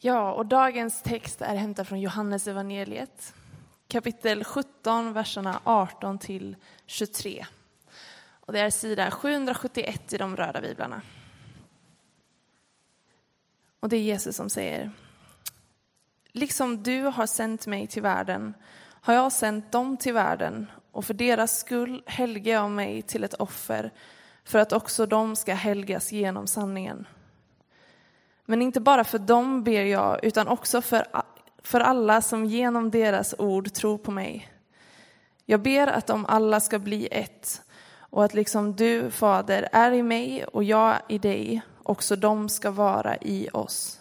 Ja, och dagens text är hämtad från Johannes evangeliet, kapitel 17, verserna 18 till 23. Och det är sida 771 i de röda biblarna. Och det är Jesus som säger. Liksom du har sänt mig till världen har jag sänt dem till världen och för deras skull helgar jag mig till ett offer för att också de ska helgas genom sanningen. Men inte bara för dem ber jag, utan också för, för alla som genom deras ord tror på mig. Jag ber att de alla ska bli ett och att liksom du, Fader, är i mig och jag i dig, också de ska vara i oss.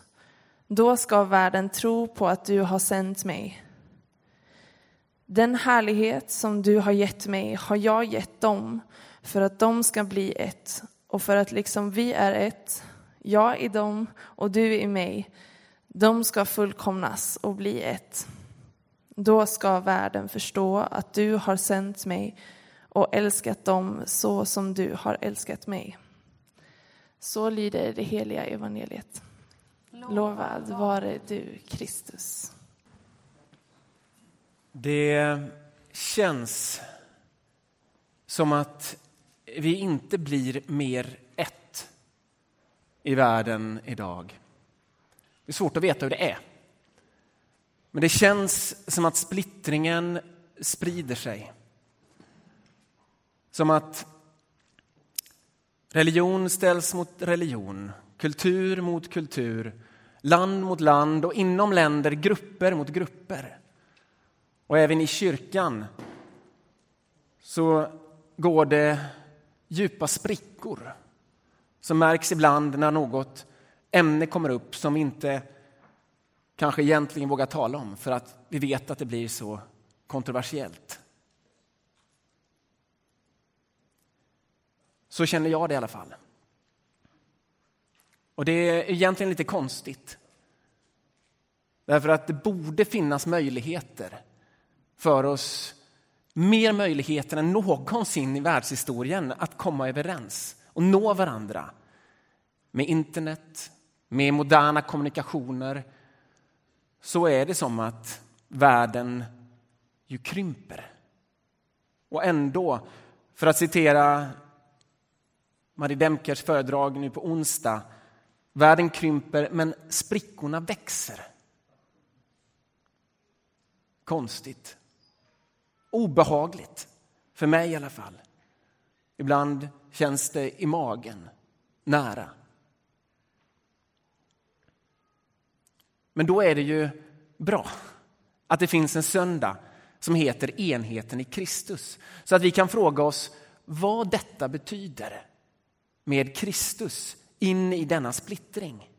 Då ska världen tro på att du har sänt mig. Den härlighet som du har gett mig har jag gett dem för att de ska bli ett och för att liksom vi är ett jag i dem och du i mig, de ska fullkomnas och bli ett. Då ska världen förstå att du har sänt mig och älskat dem så som du har älskat mig. Så lyder det heliga evangeliet. Lovad vare du, Kristus. Det känns som att vi inte blir mer i världen idag. Det är svårt att veta hur det är. Men det känns som att splittringen sprider sig. Som att religion ställs mot religion, kultur mot kultur, land mot land och inom länder grupper mot grupper. Och även i kyrkan så går det djupa sprickor som märks ibland när något ämne kommer upp som vi inte kanske egentligen vågar tala om för att vi vet att det blir så kontroversiellt. Så känner jag det i alla fall. Och det är egentligen lite konstigt. Därför att det borde finnas möjligheter för oss, mer möjligheter än någonsin i världshistorien, att komma överens och nå varandra med internet, med moderna kommunikationer så är det som att världen ju krymper. Och ändå, för att citera Marie Demkers föredrag nu på onsdag, världen krymper men sprickorna växer. Konstigt. Obehagligt, för mig i alla fall. Ibland känns det i magen, nära. Men då är det ju bra att det finns en söndag som heter enheten i Kristus. Så att vi kan fråga oss vad detta betyder med Kristus in i denna splittring.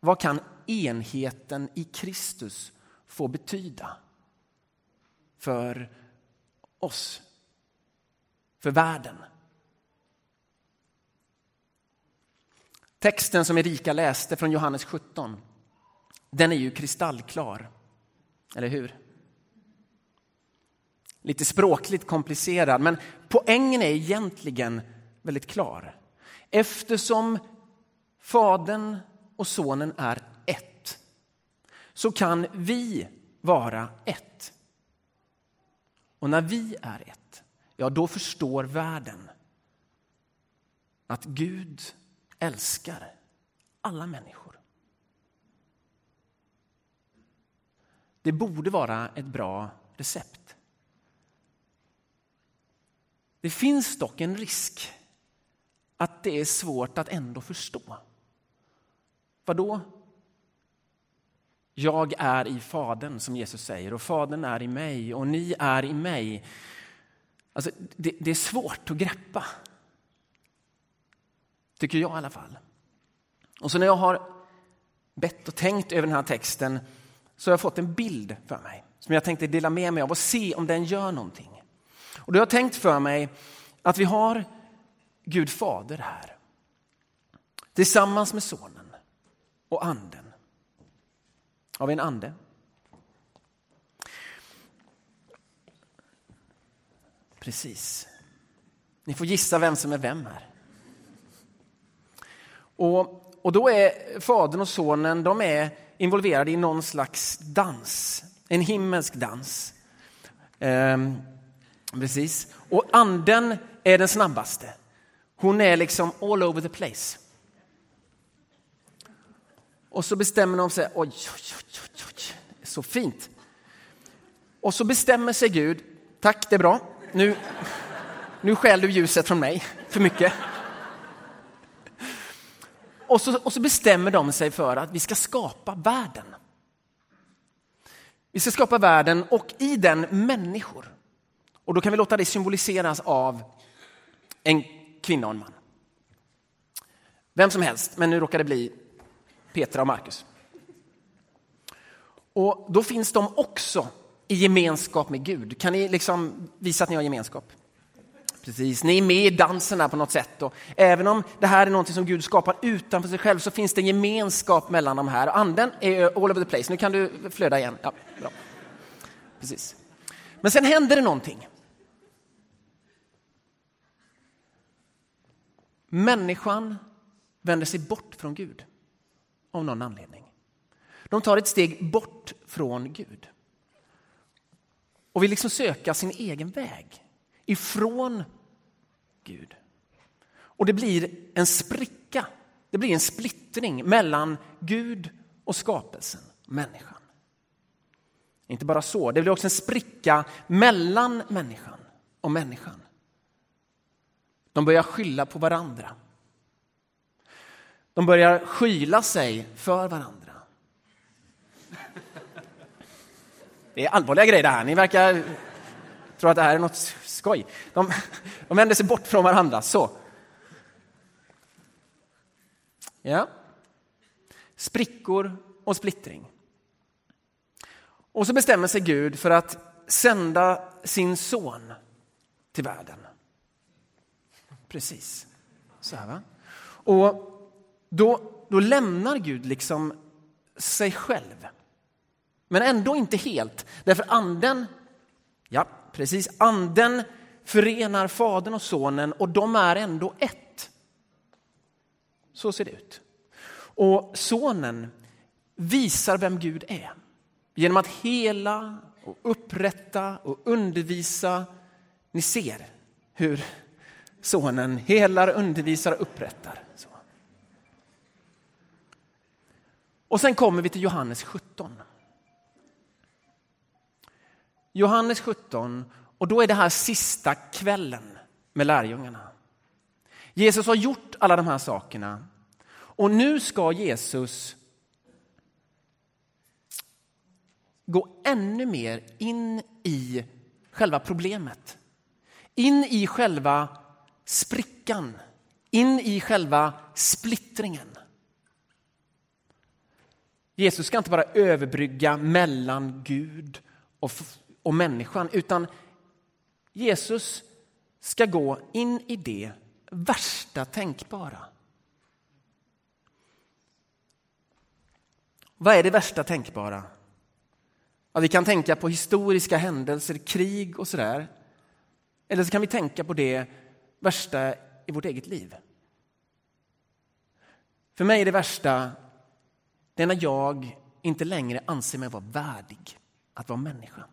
Vad kan enheten i Kristus få betyda för oss, för världen? Texten som Erika läste från Johannes 17 den är ju kristallklar. Eller hur? Lite språkligt komplicerad, men poängen är egentligen väldigt klar. Eftersom Fadern och Sonen är ett så kan vi vara ett. Och när vi är ett, ja då förstår världen att Gud älskar alla människor. Det borde vara ett bra recept. Det finns dock en risk att det är svårt att ändå förstå. Vad då? Jag är i Fadern, som Jesus säger, och Fadern är i mig och ni är i mig. Alltså, det, det är svårt att greppa. Tycker jag i alla fall. Och så när jag har bett och tänkt över den här texten så har jag fått en bild för mig som jag tänkte dela med mig av och se om den gör någonting. Och då har jag tänkt för mig att vi har Gud fader här tillsammans med sonen och anden. Har vi en ande? Precis. Ni får gissa vem som är vem här. Och och då är fadern och sonen de är involverade i någon slags dans, en himmelsk dans. Ehm, precis. Och anden är den snabbaste. Hon är liksom all over the place. Och så bestämmer de sig, oj, oj, oj, oj, oj. så fint. Och så bestämmer sig Gud, tack det är bra, nu, nu skäl du ljuset från mig för mycket. Och så, och så bestämmer de sig för att vi ska skapa världen. Vi ska skapa världen och i den människor. Och då kan vi låta det symboliseras av en kvinna och en man. Vem som helst, men nu råkar det bli Petra och Markus. Och då finns de också i gemenskap med Gud. Kan ni liksom visa att ni har gemenskap? Precis, ni är med i dansen här på något sätt. Och även om det här är något som Gud skapar utanför sig själv så finns det en gemenskap mellan de här. Anden är all over the place. Nu kan du flöda igen. Ja, bra. Precis. Men sen händer det någonting. Människan vänder sig bort från Gud av någon anledning. De tar ett steg bort från Gud och vill liksom söka sin egen väg ifrån Gud. Och det blir en spricka, det blir en splittring mellan Gud och skapelsen, människan. Inte bara så, det blir också en spricka mellan människan och människan. De börjar skylla på varandra. De börjar skyla sig för varandra. Det är allvarliga grejer det här. Ni verkar tro att det här är något skoj. De, de vänder sig bort från varandra. Så. Ja. Sprickor och splittring. Och så bestämmer sig Gud för att sända sin son till världen. Precis. Så här, va? Och då, då lämnar Gud liksom sig själv. Men ändå inte helt, därför anden, ja precis, anden förenar Fadern och Sonen och de är ändå ett. Så ser det ut. Och Sonen visar vem Gud är genom att hela och upprätta och undervisa. Ni ser hur Sonen helar, undervisar och upprättar. Så. Och sen kommer vi till Johannes 17. Johannes 17, och då är det här sista kvällen med lärjungarna. Jesus har gjort alla de här sakerna och nu ska Jesus gå ännu mer in i själva problemet. In i själva sprickan, in i själva splittringen. Jesus ska inte bara överbrygga mellan Gud och, och människan utan Jesus ska gå in i det värsta tänkbara. Vad är det värsta tänkbara? Ja, vi kan tänka på historiska händelser, krig och sådär. Eller så kan vi tänka på det värsta i vårt eget liv. För mig är det värsta det är när jag inte längre anser mig vara värdig att vara människa.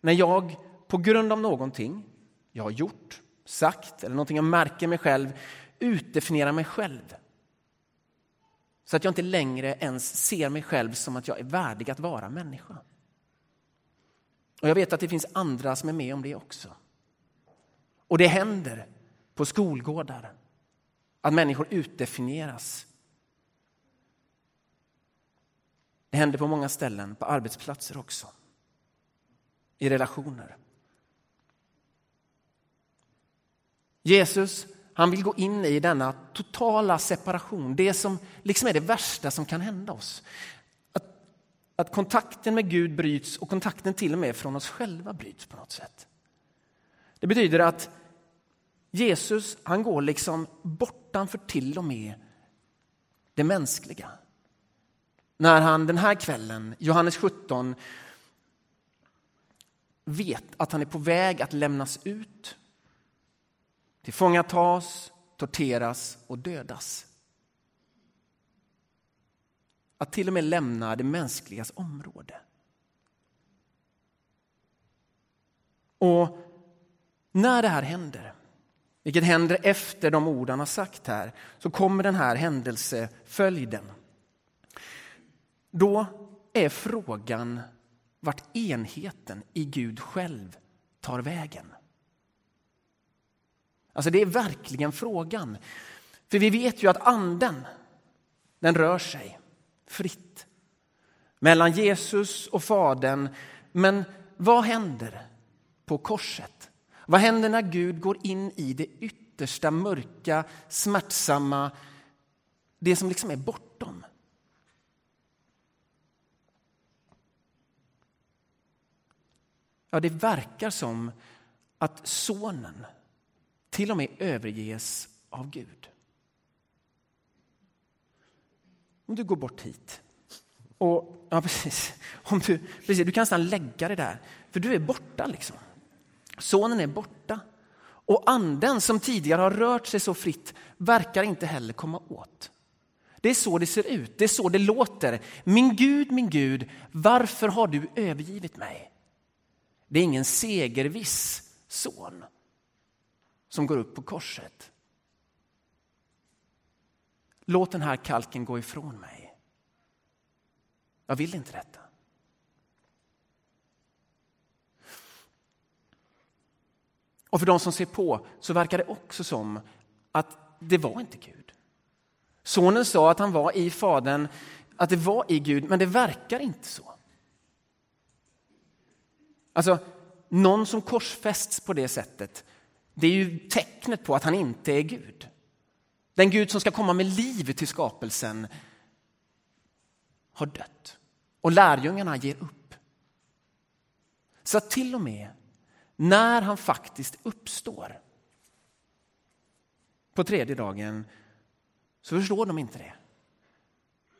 När jag på grund av någonting jag har gjort, sagt eller någonting jag märker mig själv utdefinierar mig själv. Så att jag inte längre ens ser mig själv som att jag är värdig att vara människa. Och jag vet att det finns andra som är med om det också. Och det händer på skolgårdar att människor utdefinieras. Det händer på många ställen, på arbetsplatser också. I relationer. Jesus han vill gå in i denna totala separation, det som liksom är det värsta som kan hända oss. Att, att kontakten med Gud bryts och kontakten till och med från oss själva bryts på något sätt. Det betyder att Jesus han går liksom bortanför till och med det mänskliga. När han den här kvällen, Johannes 17, vet att han är på väg att lämnas ut, tillfångatas, torteras och dödas att till och med lämna det mänskligas område. Och när det här händer, vilket händer efter de ord han har sagt här, så kommer den här händelseföljden. Då är frågan vart enheten i Gud själv tar vägen. Alltså det är verkligen frågan. För vi vet ju att anden, den rör sig fritt mellan Jesus och Fadern. Men vad händer på korset? Vad händer när Gud går in i det yttersta mörka, smärtsamma, det som liksom är bortom? Ja, det verkar som att sonen till och med överges av Gud. Om du går bort hit och ja, precis, om du, precis, du kan nästan lägga det där, för du är borta liksom. Sonen är borta. Och anden som tidigare har rört sig så fritt verkar inte heller komma åt. Det är så det ser ut, det är så det låter. Min Gud, min Gud, varför har du övergivit mig? Det är ingen segerviss son som går upp på korset. Låt den här kalken gå ifrån mig. Jag vill inte detta. Och för de som ser på så verkar det också som att det var inte Gud. Sonen sa att han var i Fadern, att det var i Gud, men det verkar inte så. Alltså, någon som korsfästs på det sättet, det är ju tecknet på att han inte är Gud. Den Gud som ska komma med liv till skapelsen har dött. Och lärjungarna ger upp. Så att till och med när han faktiskt uppstår på tredje dagen så förstår de inte det.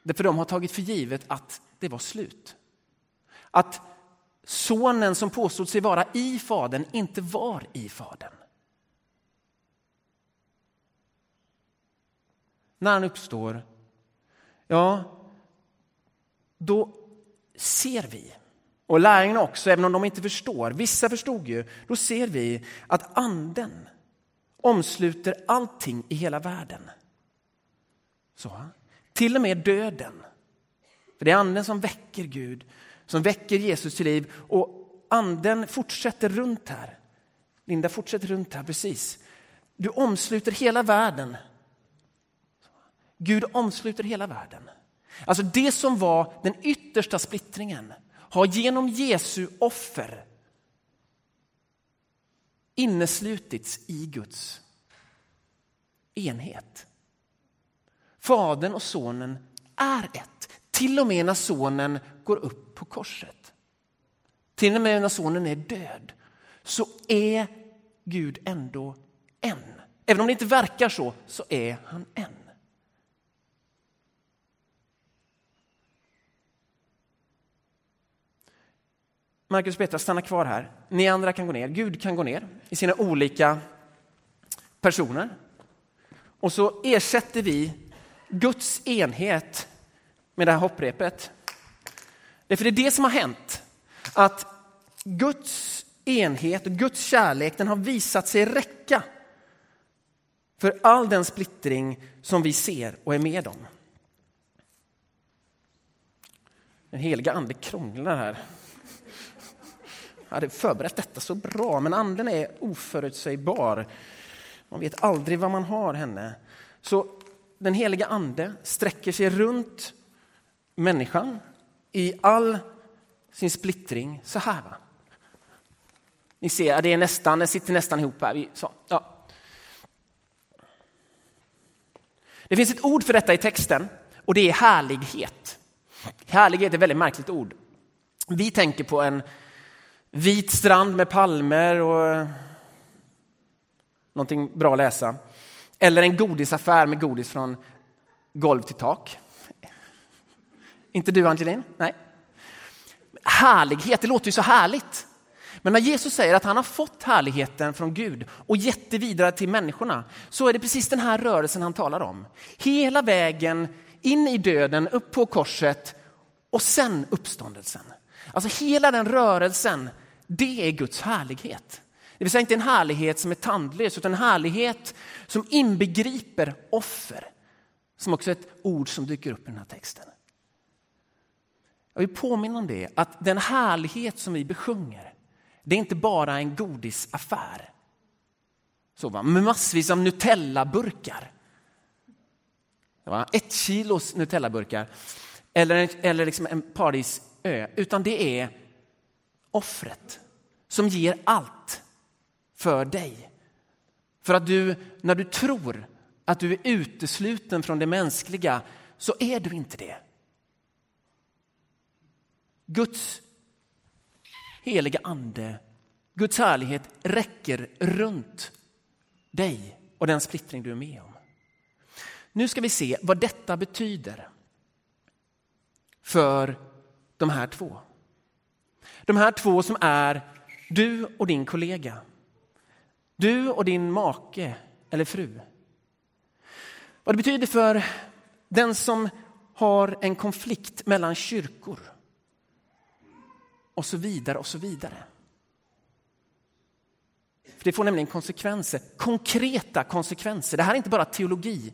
Därför de har tagit för givet att det var slut. Att sonen som påstod sig vara i Fadern inte var i Fadern. När han uppstår, ja, då ser vi, och lärjungarna också, även om de inte förstår, vissa förstod ju, då ser vi att anden omsluter allting i hela världen. Så, till och med döden. För det är anden som väcker Gud som väcker Jesus till liv. Och anden fortsätter runt här. Linda fortsätter runt här, precis. Du omsluter hela världen. Gud omsluter hela världen. Alltså det som var den yttersta splittringen har genom Jesu offer inneslutits i Guds enhet. Fadern och sonen är ett. Till och med när sonen går upp på korset. Till och med när sonen är död så är Gud ändå en. Även om det inte verkar så, så är han en. Marcus och Petra, stanna kvar här. Ni andra kan gå ner. Gud kan gå ner i sina olika personer. Och så ersätter vi Guds enhet med det här hopprepet. Därför det är det som har hänt. Att Guds enhet och Guds kärlek den har visat sig räcka för all den splittring som vi ser och är med om. Den heliga ande krånglar här. Jag hade förberett detta så bra, men anden är oförutsägbar. Man vet aldrig vad man har henne. Så den heliga ande sträcker sig runt människan i all sin splittring så här. Va? Ni ser, det är nästan, det sitter nästan ihop här. Så, ja. Det finns ett ord för detta i texten och det är härlighet. Härlighet är ett väldigt märkligt ord. Vi tänker på en vit strand med palmer och eh, någonting bra att läsa. Eller en godisaffär med godis från golv till tak. Inte du Angelin? Nej. Härlighet, det låter ju så härligt. Men när Jesus säger att han har fått härligheten från Gud och gett det vidare till människorna så är det precis den här rörelsen han talar om. Hela vägen in i döden, upp på korset och sen uppståndelsen. Alltså hela den rörelsen, det är Guds härlighet. Det vill säga inte en härlighet som är tandlös utan en härlighet som inbegriper offer. Som också är ett ord som dyker upp i den här texten. Jag vill påminna om det, att den härlighet som vi besjunger, det är inte bara en godisaffär. Så va? Med massvis av Nutella-burkar. Ett kilos Nutella-burkar. Eller, eller liksom en paradisö. Utan det är offret som ger allt för dig. För att du, när du tror att du är utesluten från det mänskliga, så är du inte det. Guds heliga ande, Guds härlighet räcker runt dig och den splittring du är med om. Nu ska vi se vad detta betyder för de här två. De här två som är du och din kollega. Du och din make eller fru. Vad det betyder för den som har en konflikt mellan kyrkor och så vidare och så vidare. För det får nämligen konsekvenser, konkreta konsekvenser. Det här är inte bara teologi.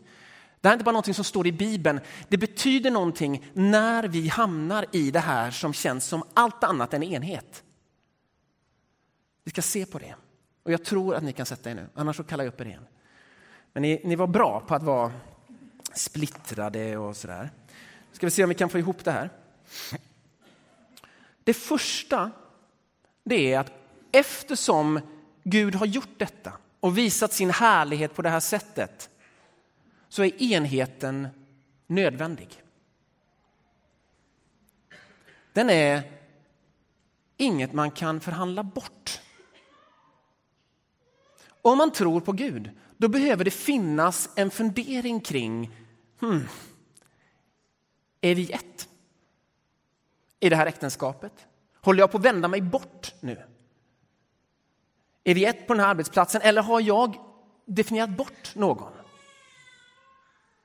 Det här är inte bara något som står i Bibeln. Det betyder någonting när vi hamnar i det här som känns som allt annat än enhet. Vi ska se på det. Och jag tror att ni kan sätta er nu, annars så kallar jag upp er igen. Men ni, ni var bra på att vara splittrade och sådär. Ska vi se om vi kan få ihop det här. Det första det är att eftersom Gud har gjort detta och visat sin härlighet på det här sättet så är enheten nödvändig. Den är inget man kan förhandla bort. Om man tror på Gud, då behöver det finnas en fundering kring, hmm, är vi ett? I det här äktenskapet? Håller jag på att vända mig bort nu? Är vi ett på den här arbetsplatsen eller har jag definierat bort någon?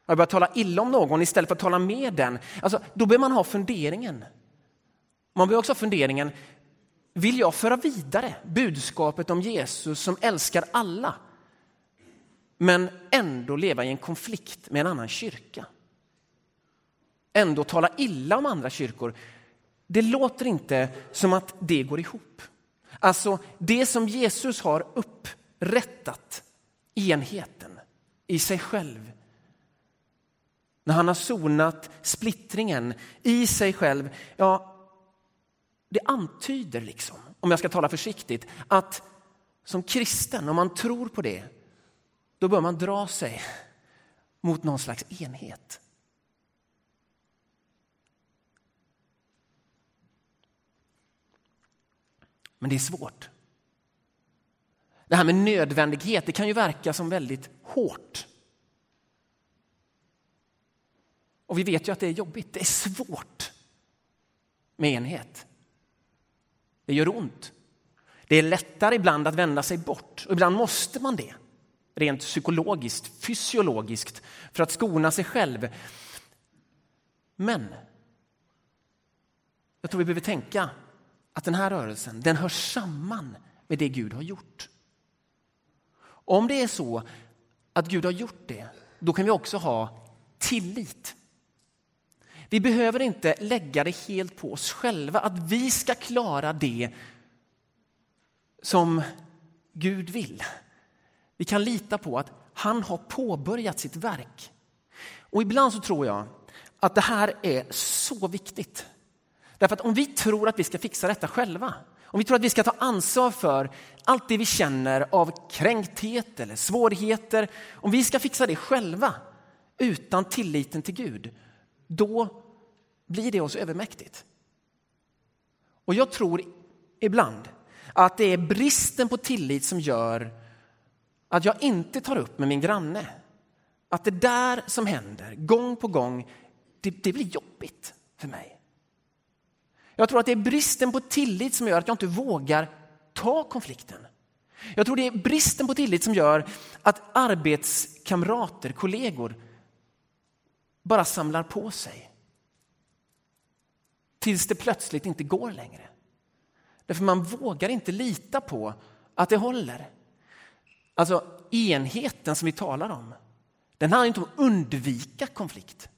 Har jag börjat tala illa om någon istället för att tala med den? Alltså, då behöver man ha funderingen. Man behöver också ha funderingen, vill jag föra vidare budskapet om Jesus som älskar alla men ändå leva i en konflikt med en annan kyrka? Ändå tala illa om andra kyrkor. Det låter inte som att det går ihop. Alltså det som Jesus har upprättat, enheten i sig själv. När han har sonat splittringen i sig själv, ja, det antyder liksom, om jag ska tala försiktigt, att som kristen, om man tror på det, då bör man dra sig mot någon slags enhet. Men det är svårt. Det här med nödvändighet, det kan ju verka som väldigt hårt. Och vi vet ju att det är jobbigt, det är svårt med enhet. Det gör ont. Det är lättare ibland att vända sig bort och ibland måste man det. Rent psykologiskt, fysiologiskt, för att skona sig själv. Men jag tror vi behöver tänka att den här rörelsen den hör samman med det Gud har gjort. Om det är så att Gud har gjort det, då kan vi också ha tillit. Vi behöver inte lägga det helt på oss själva, att vi ska klara det som Gud vill. Vi kan lita på att han har påbörjat sitt verk. Och ibland så tror jag att det här är så viktigt. Därför att om vi tror att vi ska fixa detta själva, om vi tror att vi ska ta ansvar för allt det vi känner av kränkthet eller svårigheter, om vi ska fixa det själva utan tilliten till Gud, då blir det oss övermäktigt. Och jag tror ibland att det är bristen på tillit som gör att jag inte tar upp med min granne. Att det där som händer gång på gång, det, det blir jobbigt för mig. Jag tror att det är bristen på tillit som gör att jag inte vågar ta konflikten. Jag tror det är bristen på tillit som gör att arbetskamrater, kollegor bara samlar på sig. Tills det plötsligt inte går längre. Därför man vågar inte lita på att det håller. Alltså enheten som vi talar om, den handlar inte om att undvika konflikt.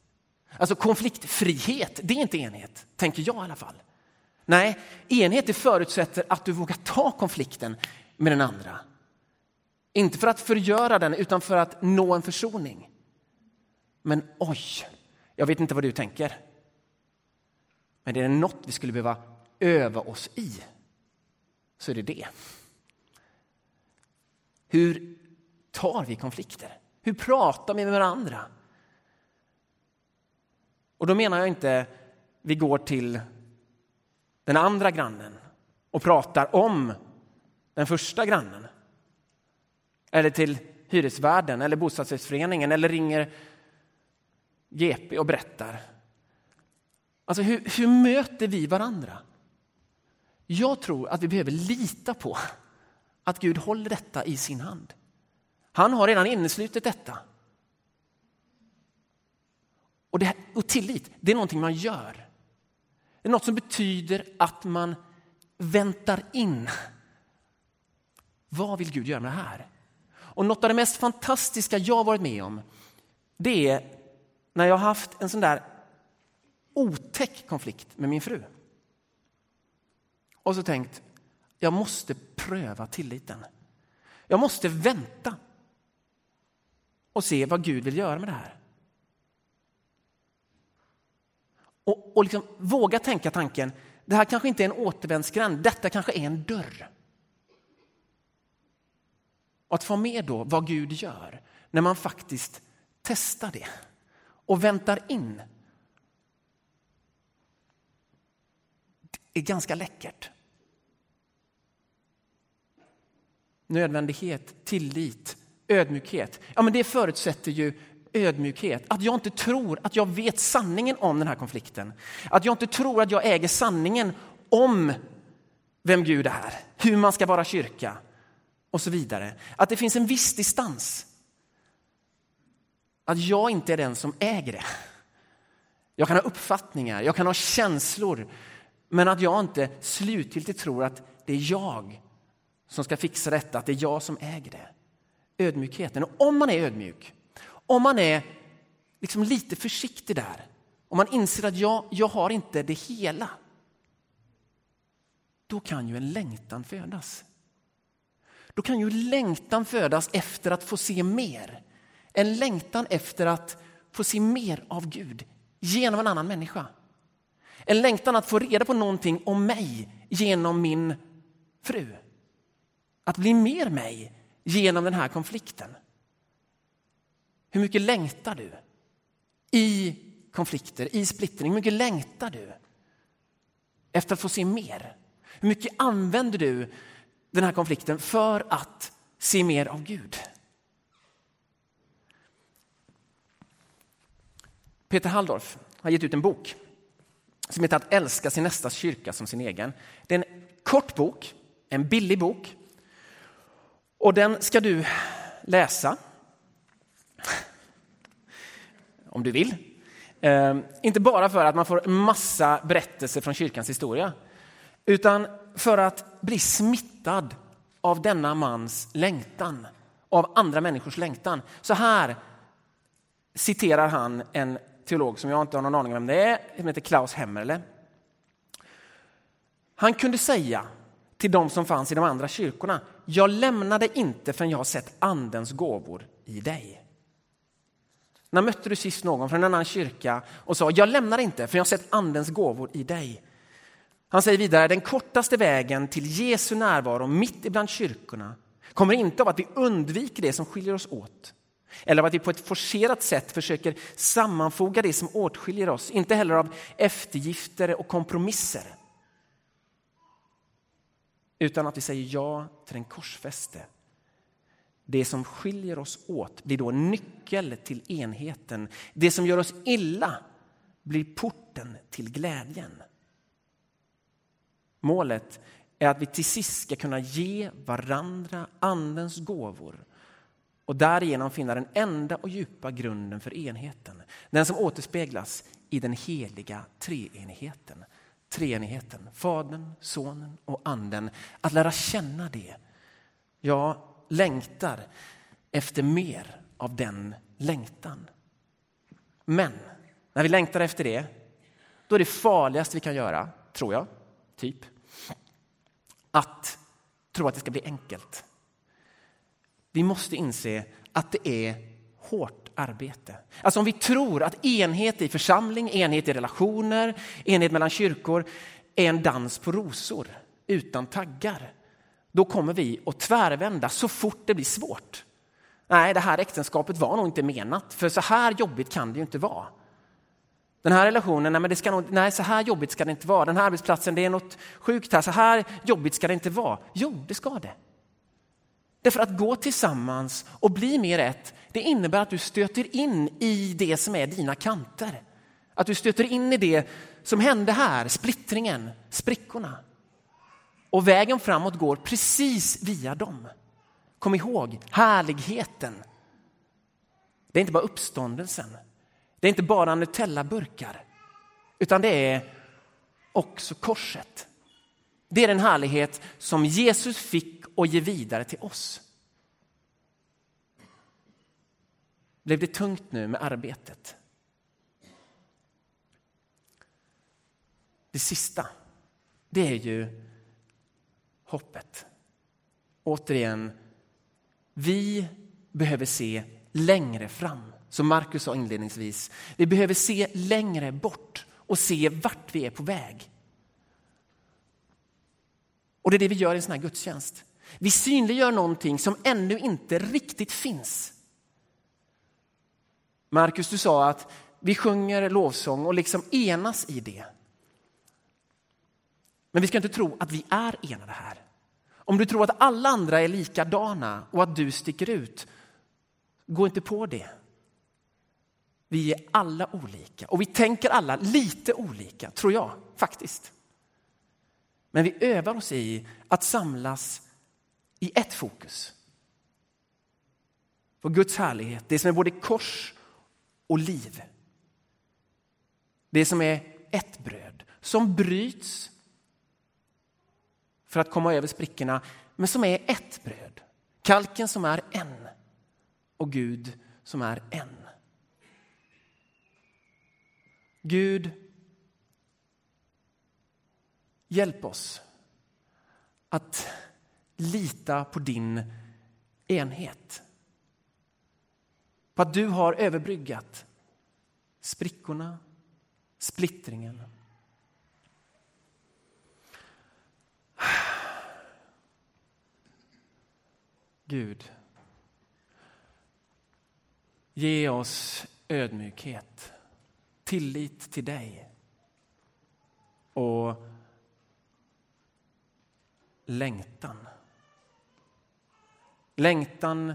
Alltså konfliktfrihet, det är inte enhet, tänker jag i alla fall. Nej, enhet det förutsätter att du vågar ta konflikten med den andra. Inte för att förgöra den, utan för att nå en försoning. Men oj, jag vet inte vad du tänker. Men är det något vi skulle behöva öva oss i, så är det det. Hur tar vi konflikter? Hur pratar vi med varandra? Och då menar jag inte vi går till den andra grannen och pratar om den första grannen. Eller till hyresvärden eller bostadsrättsföreningen eller ringer GP och berättar. Alltså hur, hur möter vi varandra? Jag tror att vi behöver lita på att Gud håller detta i sin hand. Han har redan inneslutit detta. Och, det, och tillit, det är någonting man gör. Det är något som betyder att man väntar in. Vad vill Gud göra med det här? Och något av det mest fantastiska jag varit med om, det är när jag har haft en sån där otäck konflikt med min fru. Och så tänkt, jag måste pröva tilliten. Jag måste vänta och se vad Gud vill göra med det här. Och, och liksom våga tänka tanken, det här kanske inte är en återvändsgränd, detta kanske är en dörr. Och att få med då vad Gud gör när man faktiskt testar det och väntar in. Det är ganska läckert. Nödvändighet, tillit, ödmjukhet. Ja, men det förutsätter ju ödmjukhet. Att jag inte tror att jag vet sanningen om den här konflikten. Att jag inte tror att jag äger sanningen om vem Gud är, hur man ska vara kyrka och så vidare. Att det finns en viss distans. Att jag inte är den som äger det. Jag kan ha uppfattningar, jag kan ha känslor, men att jag inte slutgiltigt tror att det är jag som ska fixa detta, att det är jag som äger det. Ödmjukheten. Och om man är ödmjuk, om man är liksom lite försiktig där, om man inser att jag, jag har inte det hela, då kan ju en längtan födas. Då kan ju längtan födas efter att få se mer. En längtan efter att få se mer av Gud genom en annan människa. En längtan att få reda på någonting om mig genom min fru. Att bli mer mig genom den här konflikten. Hur mycket längtar du i konflikter, i splittring? Hur mycket längtar du efter att få se mer? Hur mycket använder du den här konflikten för att se mer av Gud? Peter Halldorf har gett ut en bok som heter Att älska sin nästas kyrka som sin egen. Det är en kort bok, en billig bok. Och den ska du läsa. Om du vill. Eh, inte bara för att man får massa berättelser från kyrkans historia, utan för att bli smittad av denna mans längtan, av andra människors längtan. Så här citerar han en teolog som jag inte har någon aning om vem det är, som heter Klaus Hemmerle. Han kunde säga till de som fanns i de andra kyrkorna, jag lämnade inte förrän jag har sett andens gåvor i dig. När mötte du sist någon från en annan kyrka och sa, jag lämnar inte förrän jag har sett andens gåvor i dig? Han säger vidare, den kortaste vägen till Jesu närvaro mitt ibland kyrkorna kommer inte av att vi undviker det som skiljer oss åt eller av att vi på ett forcerat sätt försöker sammanfoga det som åtskiljer oss, inte heller av eftergifter och kompromisser. Utan att vi säger ja till den korsfäste. Det som skiljer oss åt blir då en nyckel till enheten. Det som gör oss illa blir porten till glädjen. Målet är att vi till sist ska kunna ge varandra Andens gåvor och därigenom finna den enda och djupa grunden för enheten. Den som återspeglas i den heliga treenigheten. Treenigheten, Fadern, Sonen och Anden. Att lära känna det. Jag längtar efter mer av den längtan. Men när vi längtar efter det, då är det farligaste vi kan göra, tror jag, typ, att tro att det ska bli enkelt. Vi måste inse att det är hårt arbete. Alltså om vi tror att enhet i församling, enhet i relationer, enhet mellan kyrkor är en dans på rosor utan taggar, då kommer vi att tvärvända så fort det blir svårt. Nej, det här äktenskapet var nog inte menat, för så här jobbigt kan det ju inte vara. Den här relationen, nej, men det ska nog, nej så här jobbigt ska det inte vara. Den här arbetsplatsen, det är något sjukt här, så här jobbigt ska det inte vara. Jo, det ska det. Därför att gå tillsammans och bli mer ett, det innebär att du stöter in i det som är dina kanter. Att du stöter in i det som hände här, splittringen, sprickorna. Och vägen framåt går precis via dem. Kom ihåg härligheten. Det är inte bara uppståndelsen. Det är inte bara Nutella-burkar. Utan det är också korset. Det är den härlighet som Jesus fick och ge vidare till oss. Blev det tungt nu med arbetet? Det sista, det är ju hoppet. Återigen, vi behöver se längre fram, som Markus sa inledningsvis. Vi behöver se längre bort och se vart vi är på väg. Och det är det vi gör i en sån här gudstjänst. Vi synliggör någonting som ännu inte riktigt finns. Markus, du sa att vi sjunger lovsång och liksom enas i det. Men vi ska inte tro att vi är enade här. Om du tror att alla andra är likadana och att du sticker ut, gå inte på det. Vi är alla olika och vi tänker alla lite olika, tror jag faktiskt. Men vi övar oss i att samlas i ett fokus. På Guds härlighet, det som är både kors och liv. Det som är ett bröd som bryts för att komma över sprickorna, men som är ett bröd. Kalken som är en och Gud som är en. Gud, hjälp oss att lita på din enhet. På att du har överbryggat sprickorna, splittringen. Gud, ge oss ödmjukhet, tillit till dig och längtan. Längtan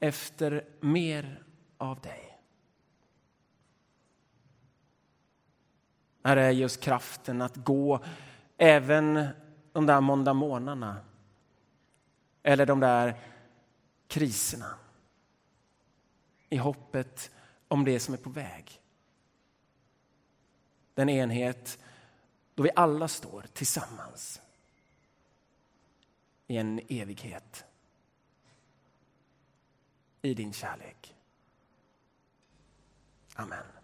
efter mer av dig. Herre, ge oss kraften att gå även de där måndagsmorgnarna eller de där kriserna i hoppet om det som är på väg. Den enhet då vi alla står tillsammans i en evighet i din kärlek. Amen.